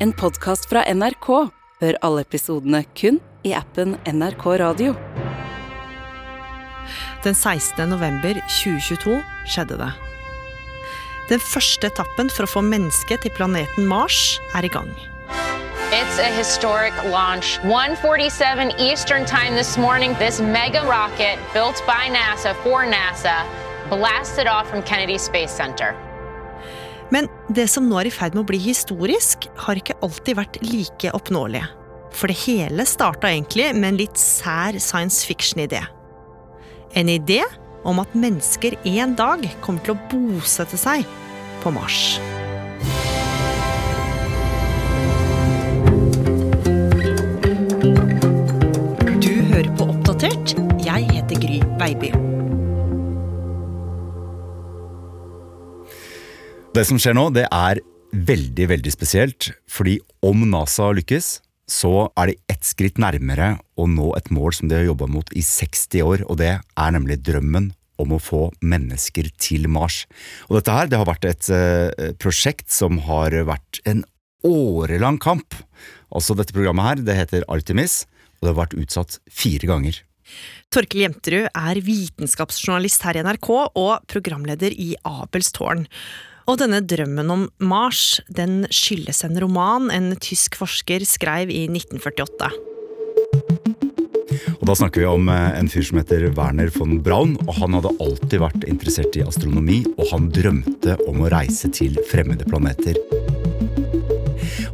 En podkast fra NRK. Hør alle episodene kun i appen NRK Radio. Den 16. november 2022 skjedde det. Den første etappen for å få mennesket til planeten Mars er i gang. It's a historic launch. 147 Eastern Time this morning, this mega rocket built by NASA for NASA blasted off from Kennedy Space Center. Det som nå er i ferd med å bli historisk, har ikke alltid vært like oppnåelig. For det hele starta egentlig med en litt sær science fiction-idé. En idé om at mennesker en dag kommer til å bosette seg på Mars. Du hører på Oppdatert. Jeg heter Gry Baby. Det som skjer nå, det er veldig, veldig spesielt. Fordi om NASA lykkes, så er de ett skritt nærmere å nå et mål som de har jobba mot i 60 år, og det er nemlig drømmen om å få mennesker til Mars. Og dette her, det har vært et eh, prosjekt som har vært en årelang kamp. Altså dette programmet her, det heter Artemis, og det har vært utsatt fire ganger. Torkel Jenterud er vitenskapsjournalist her i NRK og programleder i Abels tårn. Og denne drømmen om Mars den skyldes en roman en tysk forsker skrev i 1948. Og Da snakker vi om eh, en fyr som heter Werner von Braun. og Han hadde alltid vært interessert i astronomi, og han drømte om å reise til fremmede planeter.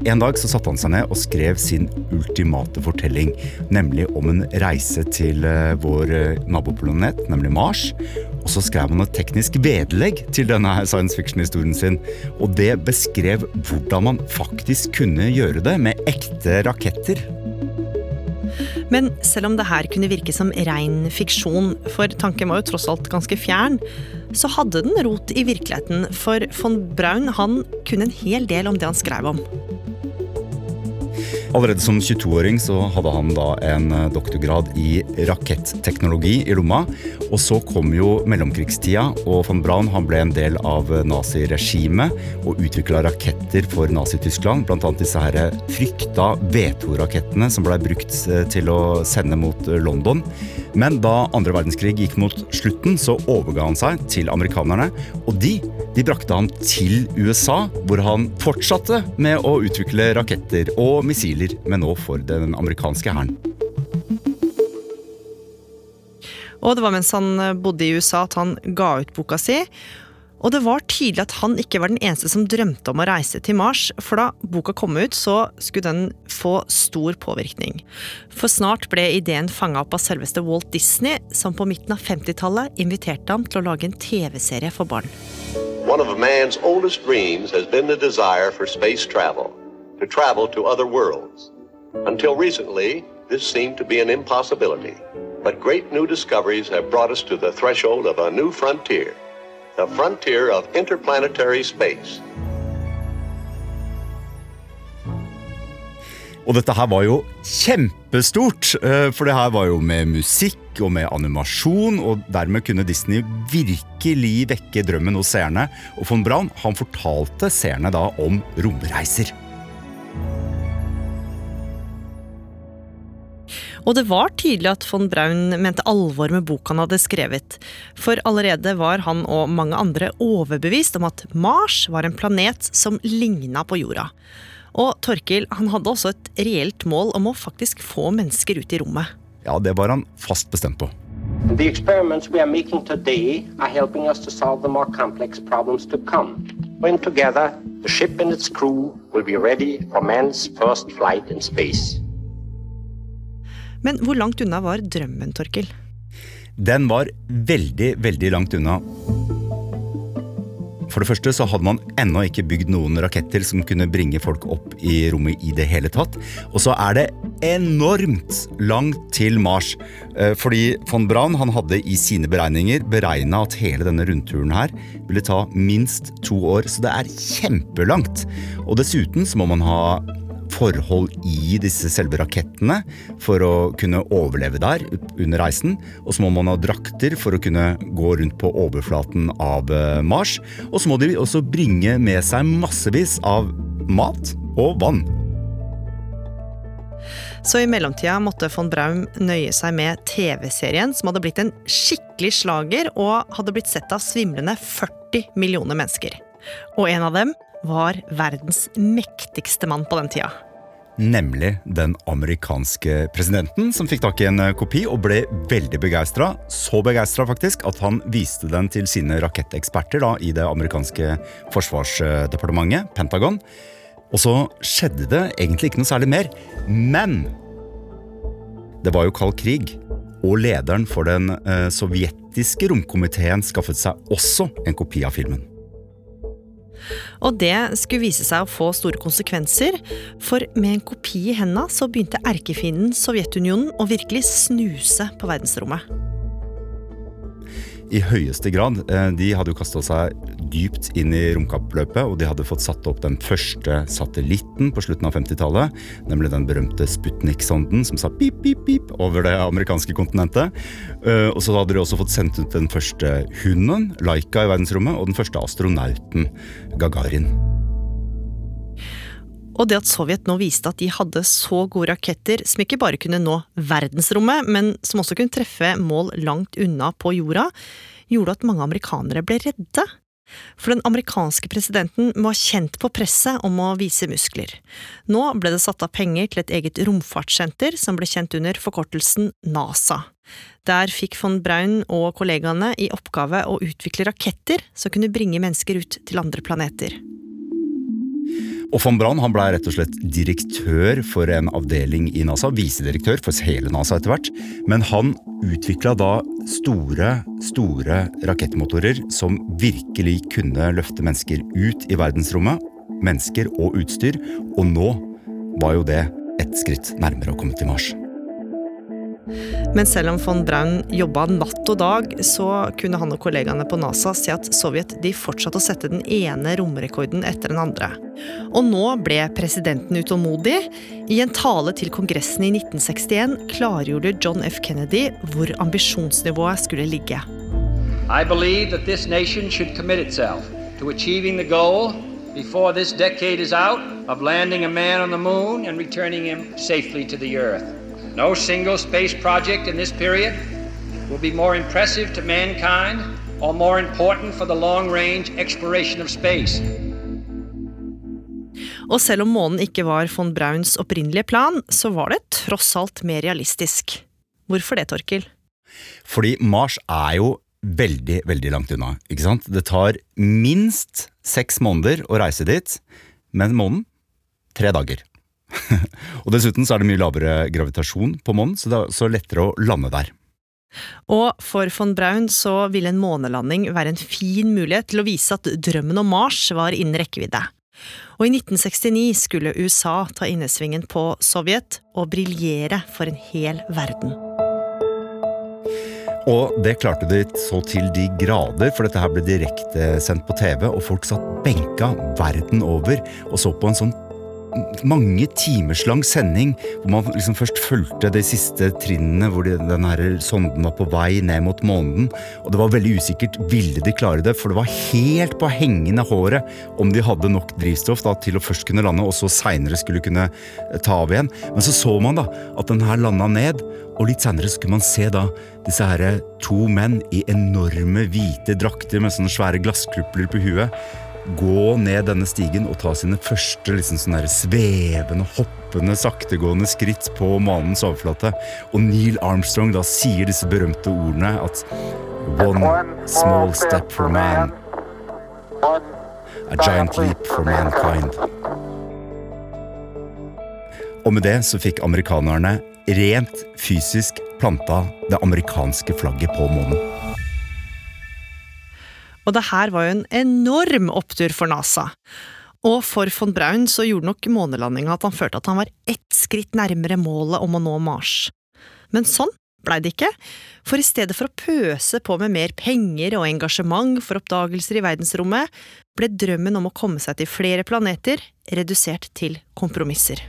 En dag så satte han seg ned og skrev sin ultimate fortelling, nemlig om en reise til eh, vår eh, naboplanet, nemlig Mars. Og så skrev han et teknisk vedlegg til denne science fiction-historien sin. Og det beskrev hvordan man faktisk kunne gjøre det med ekte raketter. Men selv om det her kunne virke som rein fiksjon, for tanken var jo tross alt ganske fjern, så hadde den rot i virkeligheten, for von Braun han kunne en hel del om det han skrev om. Allerede som 22-åring så hadde han da en eh, doktorgrad i raketteknologi i lomma. Og så kom jo mellomkrigstida, og von Braun han ble en del av naziregimet og utvikla raketter for Nazi-Tyskland. Annet disse her frykta V2-rakettene som blei brukt eh, til å sende mot eh, London. Men da andre verdenskrig gikk mot slutten, så overga han seg til amerikanerne. Og de, de brakte han til USA, hvor han fortsatte med å utvikle raketter og missiler men nå for den amerikanske hæren. Og det var mens han bodde i USA at han ga ut boka si. Og det var tydelig at han ikke var den eneste som drømte om å reise til Mars, for da boka kom ut, så skulle den få stor påvirkning. For snart ble ideen fanga opp av selveste Walt Disney, som på midten av 50-tallet inviterte ham til å lage en TV-serie for barn. One of man's oldest dreams has been the desire for space travel, to travel to other worlds. Until recently, this seemed to be an impossibility. But great new discoveries have brought us to the threshold of a new frontier, the frontier of interplanetary space. Og dette her var jo kjempestort, eh, for det her var jo med musikk og med animasjon, og dermed kunne Disney virkelig vekke drømmen hos seerne. Og von Braun han fortalte seerne da om romreiser. Og det var tydelig at von Braun mente alvor med boka han hadde skrevet. For allerede var han og mange andre overbevist om at Mars var en planet som ligna på jorda. Og Torkil han hadde også et reelt mål om å faktisk få mennesker ut i rommet. Ja, det var han fast bestemt på. The experiments we are making today are helping us to solve the more complex problems to come. When together, the ship and its crew will be ready for man's first flight in space. Men hvor langt unna var drømmen, Torkil? Den var veldig, veldig langt unna. For det første så hadde man ennå ikke bygd noen raketter som kunne bringe folk opp i rommet i det hele tatt. Og så er det enormt langt til Mars. Eh, Fordi von Braun han hadde i sine beregninger beregna at hele denne rundturen her ville ta minst to år, så det er kjempelangt. Og dessuten så må man ha forhold i disse selve rakettene for å kunne overleve der under reisen. Og så må man ha drakter for å kunne gå rundt på overflaten av eh, Mars. Og så må de også bringe med seg massevis av mat og vann. Så i mellomtida måtte von Braun nøye seg med TV-serien, som hadde blitt en skikkelig slager og hadde blitt sett av svimlende 40 millioner mennesker. Og en av dem var verdens mektigste mann på den tida. Nemlig den amerikanske presidenten, som fikk tak i en kopi og ble veldig begeistra. Så begeistra at han viste den til sine raketteksperter da, i det amerikanske forsvarsdepartementet, Pentagon. Og så skjedde det egentlig ikke noe særlig mer. Men det var jo kald krig, og lederen for den eh, sovjetiske romkomiteen skaffet seg også en kopi av filmen. Og det skulle vise seg å få store konsekvenser, for med en kopi i henda så begynte erkefienden Sovjetunionen å virkelig snuse på verdensrommet. I høyeste grad. Eh, de hadde jo kasta seg dypt inn i romkappløpet, og de hadde fått satt opp den første satellitten på slutten av 50-tallet, nemlig den berømte Sputnik-sonden som sa pip, pip, pip over det amerikanske kontinentet. Eh, og så hadde de også fått sendt ut den første hunden, Laika, i verdensrommet, og den første astronauten, Gagarin. Og det at Sovjet nå viste at de hadde så gode raketter som ikke bare kunne nå verdensrommet, men som også kunne treffe mål langt unna på jorda, gjorde at mange amerikanere ble redde. For den amerikanske presidenten må ha kjent på presset om å vise muskler. Nå ble det satt av penger til et eget romfartssenter som ble kjent under forkortelsen NASA. Der fikk von Braun og kollegaene i oppgave å utvikle raketter som kunne bringe mennesker ut til andre planeter. Og von Braun han ble rett og slett direktør for en avdeling i NASA, visedirektør for hele NASA etter hvert. Men han utvikla da store, store rakettmotorer som virkelig kunne løfte mennesker ut i verdensrommet. Mennesker og utstyr. Og nå var jo det et skritt nærmere å komme til Mars. Men selv om von Braun jobba natt og dag, så kunne han og kollegaene på NASA si at Sovjet de fortsatte å sette den ene romrekorden etter den andre. Og nå ble presidenten utålmodig. I en tale til Kongressen i 1961 klargjorde John F. Kennedy hvor ambisjonsnivået skulle ligge. I believe that this nation should commit itself to achieving the goal before this decade is out of landing a man on the moon and returning him safely to the earth. No single space project in this period will be more impressive to mankind or more important for the long range exploration of space. Og selv om månen ikke var von Brauns opprinnelige plan, så var det tross alt mer realistisk. Hvorfor det, Torkil? Fordi Mars er jo veldig, veldig langt unna. ikke sant? Det tar minst seks måneder å reise dit, men månen tre dager. og dessuten så er det mye lavere gravitasjon på månen, så det er så lettere å lande der. Og for von Braun så ville en månelanding være en fin mulighet til å vise at drømmen om Mars var innen rekkevidde. Og i 1969 skulle USA ta innesvingen på Sovjet og briljere for en hel verden. Og det klarte de så til de grader, for dette her ble direktesendt på TV, og folk satt benka verden over og så på en sånn mange timers lang sending hvor man liksom først fulgte de siste trinnene hvor de, den her sonden var på vei ned mot månen. Og det var veldig usikkert ville de klare det, for det var helt på hengende håret om de hadde nok drivstoff da, til å først kunne lande, og så seinere skulle kunne ta av igjen. Men så så man da at den her landa ned, og litt seinere skulle man se da disse her to menn i enorme hvite drakter med sånne svære glasskrupler på huet gå ned denne stigen og ta sine første liksom sånne svevende, hoppende, saktegående skritt på månens overflate. Og Neil Armstrong da sier disse berømte ordene at One small step for man. A giant leap for mankind. Og med det så fikk amerikanerne rent fysisk planta det amerikanske flagget på månen. Og det her var jo en enorm opptur for NASA. Og for von Braun så gjorde nok månelandinga at han følte at han var ett skritt nærmere målet om å nå Mars. Men sånn blei det ikke, for i stedet for å pøse på med mer penger og engasjement for oppdagelser i verdensrommet, ble drømmen om å komme seg til flere planeter redusert til kompromisser.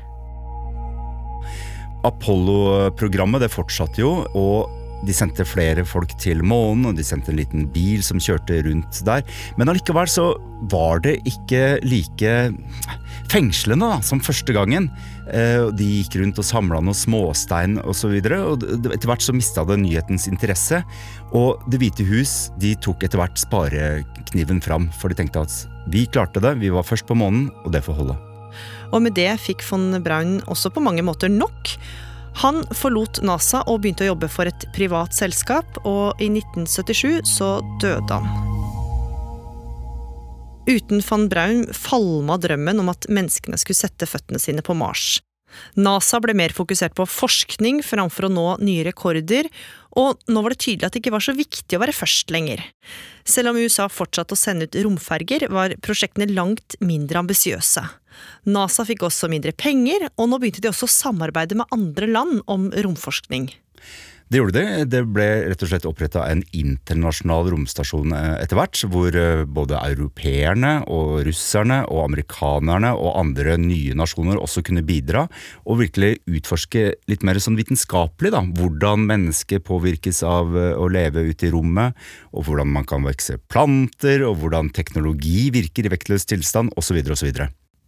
Apollo-programmet det fortsatte jo, og de sendte flere folk til månen, og de sendte en liten bil som kjørte rundt der. Men allikevel så var det ikke like fengslende da, som første gangen. Eh, De gikk rundt og samla noe småstein osv. Etter hvert så mista det nyhetens interesse. Og Det hvite hus de tok etter hvert sparekniven fram, for de tenkte at vi klarte det, vi var først på månen, og det får holde. Og med det fikk von Braun også på mange måter nok. Han forlot NASA og begynte å jobbe for et privat selskap, og i 1977 så døde han. Uten van Braun falma drømmen om at menneskene skulle sette føttene sine på Mars. NASA ble mer fokusert på forskning framfor å nå nye rekorder, og nå var det tydelig at det ikke var så viktig å være først lenger. Selv om USA fortsatte å sende ut romferger, var prosjektene langt mindre ambisiøse. NASA fikk også mindre penger, og nå begynte de også å samarbeide med andre land om romforskning. Det gjorde det. Det ble rett og slett oppretta en internasjonal romstasjon eh, etter hvert, hvor eh, både europeerne og russerne og amerikanerne og andre nye nasjoner også kunne bidra, og virkelig utforske litt mer sånn vitenskapelig da, hvordan mennesket påvirkes av eh, å leve ute i rommet, og hvordan man kan vokse planter, og hvordan teknologi virker i vektløs tilstand, osv. osv.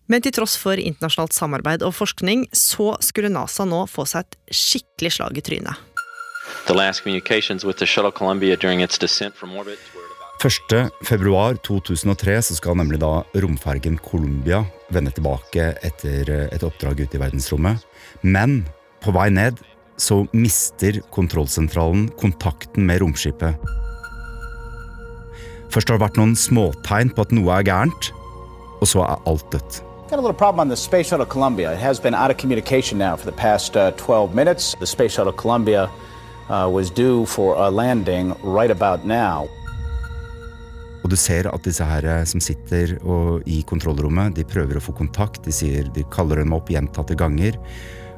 Men til tross for internasjonalt samarbeid og forskning, så skulle NASA nå få seg et skikkelig slag i trynet. The last communications with the shuttle Columbia during its descent from orbit were at about 1. februar 2003 så skal nemlig da romfergen Columbia vende tilbake etter eh, et oppdrag ute i verdensrommet. Men på vei ned så mister kontrollsentralen kontakten med romskipet. Først har det vært noen småtegn på at noe er gærent, og så er alt dødt. Got a little problem on the Space Shuttle Columbia. It has been out of communication now for the past uh, 12 minutes. The Space Shuttle Columbia uh, was due for a landing right about now. Og du ser at disse her eh, som sitter i kontrollrommet, de prøver å få kontakt. De, sier, de kaller dem opp gjentatte ganger.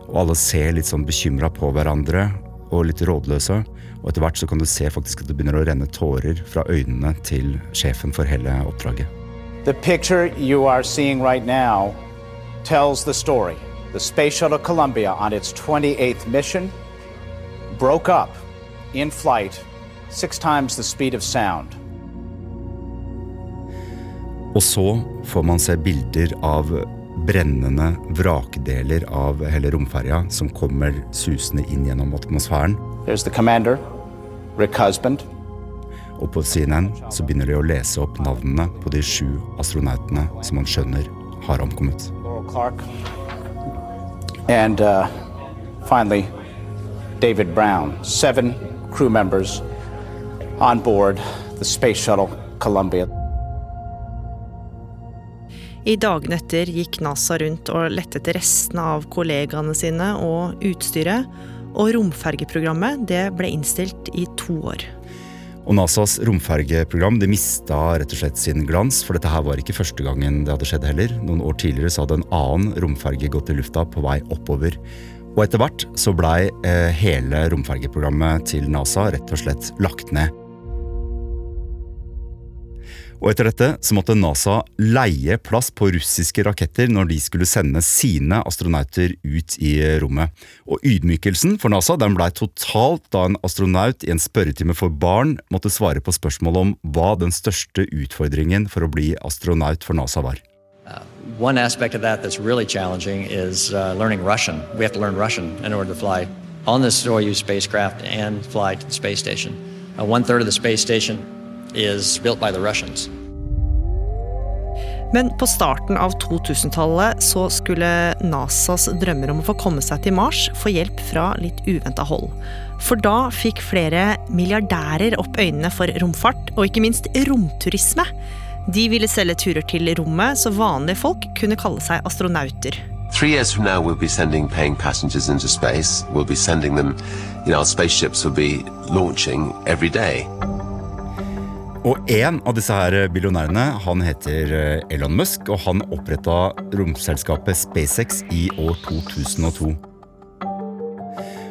Og alle ser litt sånn bekymra på hverandre og litt rådløse. Og etter hvert så kan du se faktisk at det begynner å renne tårer fra øynene til sjefen for hele oppdraget. The picture you are seeing right now tells the story. The Space Shuttle Columbia, on its 28th mission, broke up in flight six times the speed of sound. Og så får man se bilder av brennende vrakdeler av hele romferja som kommer susende inn gjennom atmosfæren. There's the commander, Rick Husband. Og på CNN så begynner de å lese opp navnene på de sju astronautene som man skjønner har omkommet. And uh, finally David Brown. Seven crew members on board the Space Shuttle Columbia. I dagene etter gikk NASA rundt og lette etter restene av kollegaene sine og utstyret, og romfergeprogrammet det ble innstilt i to år. Og NASAs romfergeprogram de mista rett og slett sin glans, for dette her var ikke første gangen det hadde skjedd heller. Noen år tidligere så hadde en annen romferge gått i lufta på vei oppover. Og etter hvert så blei eh, hele romfergeprogrammet til NASA rett og slett lagt ned. Og etter dette så måtte NASA leie plass på russiske raketter når de skulle sende sine astronauter ut i rommet. Og ydmykelsen for NASA den blei totalt da en astronaut i en spørretime for barn måtte svare på spørsmål om hva den største utfordringen for å bli astronaut for NASA var. One aspect of that that's really challenging is uh, learning Russian. We have to learn Russian in order to fly on the Soyuz spacecraft and fly to the space station. Uh, one third of the space station is built by the Russians. Men på starten av 2000-tallet så skulle NASAs drømmer om å få komme seg til Mars få hjelp fra litt uventa hold. For da fikk flere milliardærer opp øynene for romfart, og ikke minst romturisme. De ville selge turer til rommet, så vanlige folk kunne kalle seg astronauter. Three years from now, we'll be sending paying passengers into space. We'll be sending them, you know, our spaceships will be launching every day. Og en av disse her billionærene han heter eh, Elon Musk, og han oppretta romselskapet SpaceX i år 2002.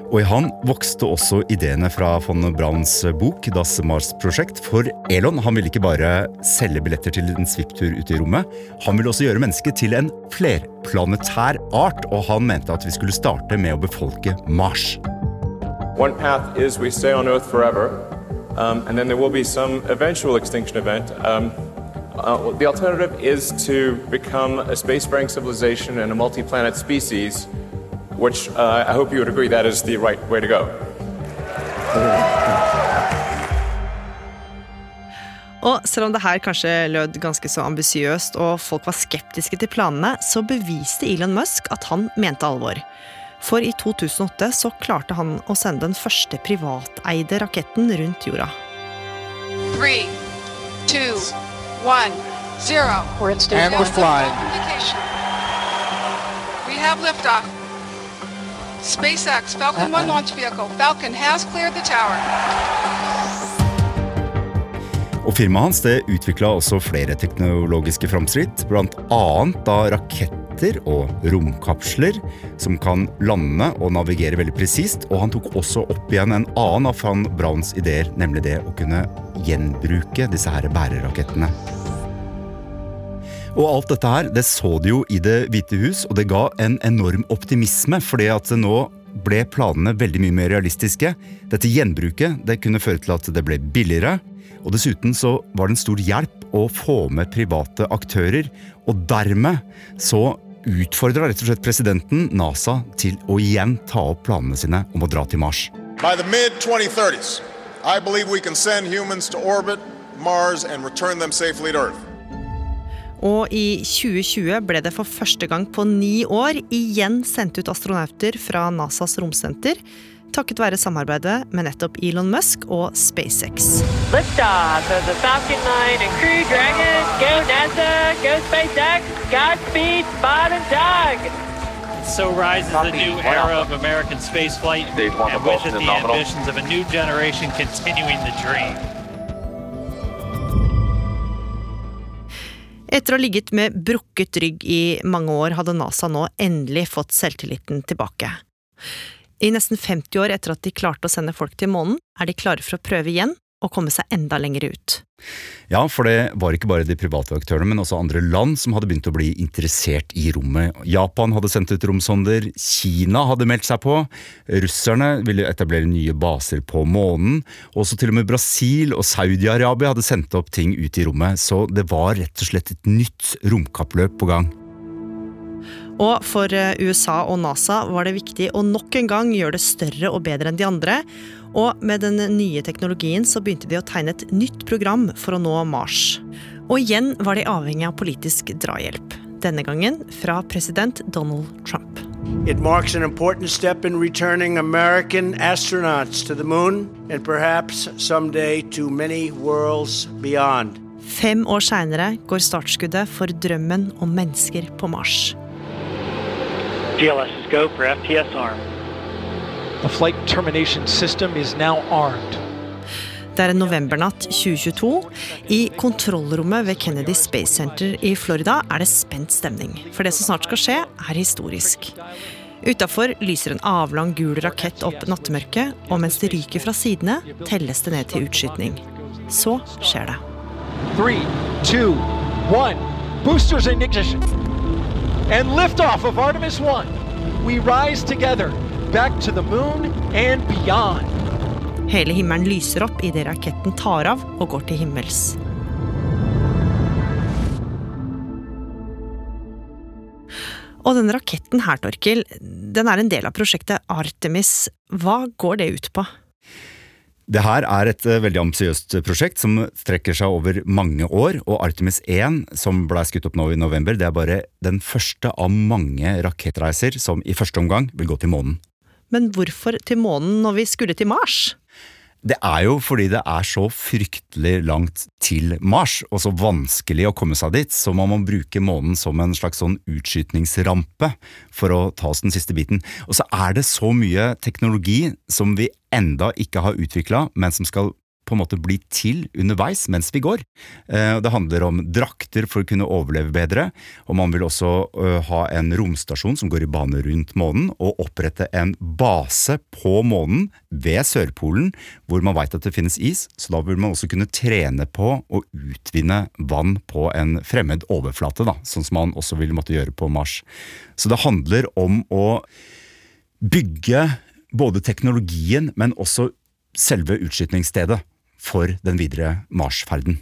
Og i han vokste også ideene fra von Brauns bok Das Mars-prosjekt. For Elon han ville ikke bare selge billetter til en svipptur ute i rommet. Han ville også gjøre mennesket til en flerplanetær art, og han mente at vi skulle starte med å befolke Mars. One path is we stay on Earth forever, um, and then there will be some eventual extinction event. Um, Uh, the alternative is to become a spacefaring civilization and a multi-planet species, which uh, I hope you would agree that is the right way to go. Og selv om det her kanskje lød ganske så ambisiøst og folk var skeptiske til planene, så beviste Elon Musk at han mente alvor. For i 2008 så klarte han å sende den første privateide raketten rundt jorda. Three, two, one, zero. And we're flying. We have liftoff. SpaceX Falcon 1 launch vehicle. Falcon has cleared the tower. Og Firmaet hans det utvikla også flere teknologiske framskritt, bl.a. da raketter og romkapsler som kan lande og navigere veldig presist. Og han tok også opp igjen en annen av van Brauns ideer, nemlig det å kunne gjenbruke disse her bærerakettene. Og alt dette her, det så de jo i Det hvite hus, og det ga en enorm optimisme, fordi at nå ble planene veldig mye mer realistiske. Dette gjenbruket det kunne føre til at det ble billigere. Og dessuten så var det en stor hjelp å få med private aktører. Og dermed så utfordra rett og slett presidenten NASA til å igjen ta opp planene sine om å dra til Mars. By the mid-2030s, I believe we can send humans to orbit, Mars, and return them safely to Earth. Og i 2020 ble det for første gang på ni år igjen sendt ut astronauter fra NASAs romsenter takket være samarbeidet med nettopp Elon Musk og SpaceX. Liftoff of the Falcon 9 and Crew Dragon. Go NASA, go SpaceX, Godspeed, Spot and Doug. So rises a new era of American spaceflight, and with it the ambitions of a new generation continuing the dream. Etter å ha ligget med brukket rygg i mange år, hadde NASA nå endelig fått selvtilliten tilbake. I nesten 50 år etter at de klarte å sende folk til månen, er de klare for å prøve igjen og komme seg enda lenger ut. Ja, for det var ikke bare de private aktørene, men også andre land som hadde begynt å bli interessert i rommet. Japan hadde sendt ut romsonder, Kina hadde meldt seg på, russerne ville etablere nye baser på månen, også til og med Brasil og Saudi-Arabia hadde sendt opp ting ut i rommet, så det var rett og slett et nytt romkappløp på gang. Og for eh, USA og NASA var det viktig å nok en gang gjøre det større og bedre enn de andre. Og med den nye teknologien så begynte de å tegne et nytt program for å nå Mars. Og igjen var de avhengig av politisk drahjelp. Denne gangen fra president Donald Trump. It marks an important step in returning American astronauts to the moon and perhaps someday to many worlds beyond. Fem år seinere går startskuddet for drømmen om mennesker på Mars. GLS is go for FTS arm. The flight termination system is now armed. Det er en novembernatt 2022. I kontrollrommet ved Kennedy Space Center i Florida er det spent stemning. For det som snart skal skje, er historisk. Utafor lyser en avlang gul rakett opp nattemørket, og mens det ryker fra sidene, telles det ned til utskytning. Så skjer det. Three, two, one. Boosters in ignition. And liftoff of Artemis 1. We rise together, back to the moon and beyond. Hele himmelen lyser opp idet raketten tar av og går til himmels. Og denne raketten her, Torkil, den er en del av prosjektet Artemis. Hva går det ut på? Det her er et eh, veldig ambisiøst prosjekt som strekker seg over mange år, og Artemis 1, som ble skutt opp nå i november, det er bare den første av mange rakettreiser som i første omgang vil gå til månen. Men hvorfor til månen når vi skulle til Mars? Det er jo fordi det er så fryktelig langt til Mars, og så vanskelig å komme seg dit, så man må bruke månen som en slags sånn utskytningsrampe for å ta oss den siste biten. Og så er det så mye teknologi som vi enda ikke har utvikla, men som skal på en måte bli til underveis mens vi går. Eh, det handler om drakter for å kunne overleve bedre, og man vil også ha en romstasjon som går i bane rundt månen, og opprette en base på månen ved Sørpolen, hvor man veit at det finnes is, så da vil man også kunne trene på å utvinne vann på en fremmed overflate, da, sånn som man også vil måtte gjøre på Mars. Så det handler om å bygge både teknologien, men også selve utskytningsstedet for den videre Mars-ferden.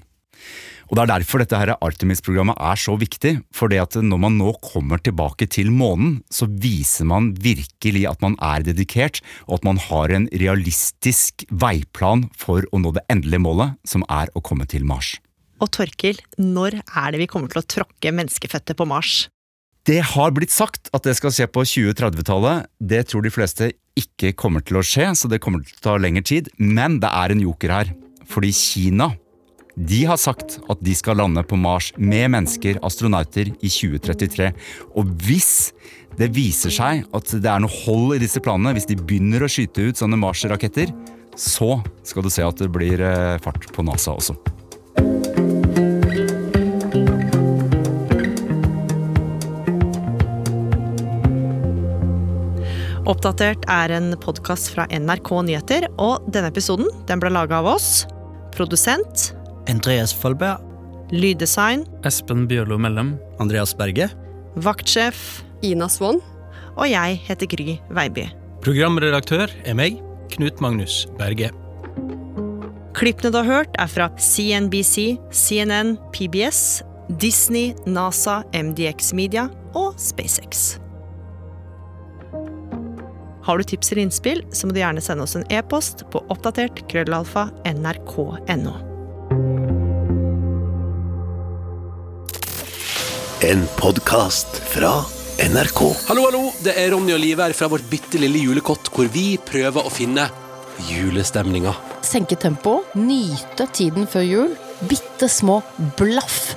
Og Det er derfor dette her Artemis-programmet er så viktig. For det at når man nå kommer tilbake til månen, så viser man virkelig at man er dedikert, og at man har en realistisk veiplan for å nå det endelige målet, som er å komme til Mars. Og Torkil, når er det vi kommer til å tråkke menneskefødte på Mars? Det har blitt sagt at det skal skje på 2030-tallet. Det tror de fleste ikke kommer til å skje, så det kommer til å ta lengre tid. Men det er en joker her. Fordi Kina de har sagt at de skal lande på Mars med mennesker, astronauter, i 2033. Og hvis det viser seg at det er noe hold i disse planene, hvis de begynner å skyte ut sånne Mars-raketter, så skal du se at det blir eh, fart på NASA også. Oppdatert er en podkast fra NRK Nyheter, og denne episoden den ble laga av oss. Produsent Andreas Folberg. Lyddesign. Espen Bjørlo Mellem. Andreas Berge. Vaktsjef. Ina Swann. Og jeg heter Gry Veiby. Programredaktør er meg, Knut Magnus Berge. Klippene du har hørt, er fra CNBC, CNN, PBS, Disney, NASA, MDX Media og SpaceX. Har du tips eller innspill, så må du gjerne sende oss en e-post på oppdatert krøllalfa nrk.no. En podkast fra NRK. Hallo, hallo! Det er Ronny og Liv her fra vårt bitte lille julekott, hvor vi prøver å finne julestemninga. Senke tempoet, nyte tiden før jul. Bitte små blaff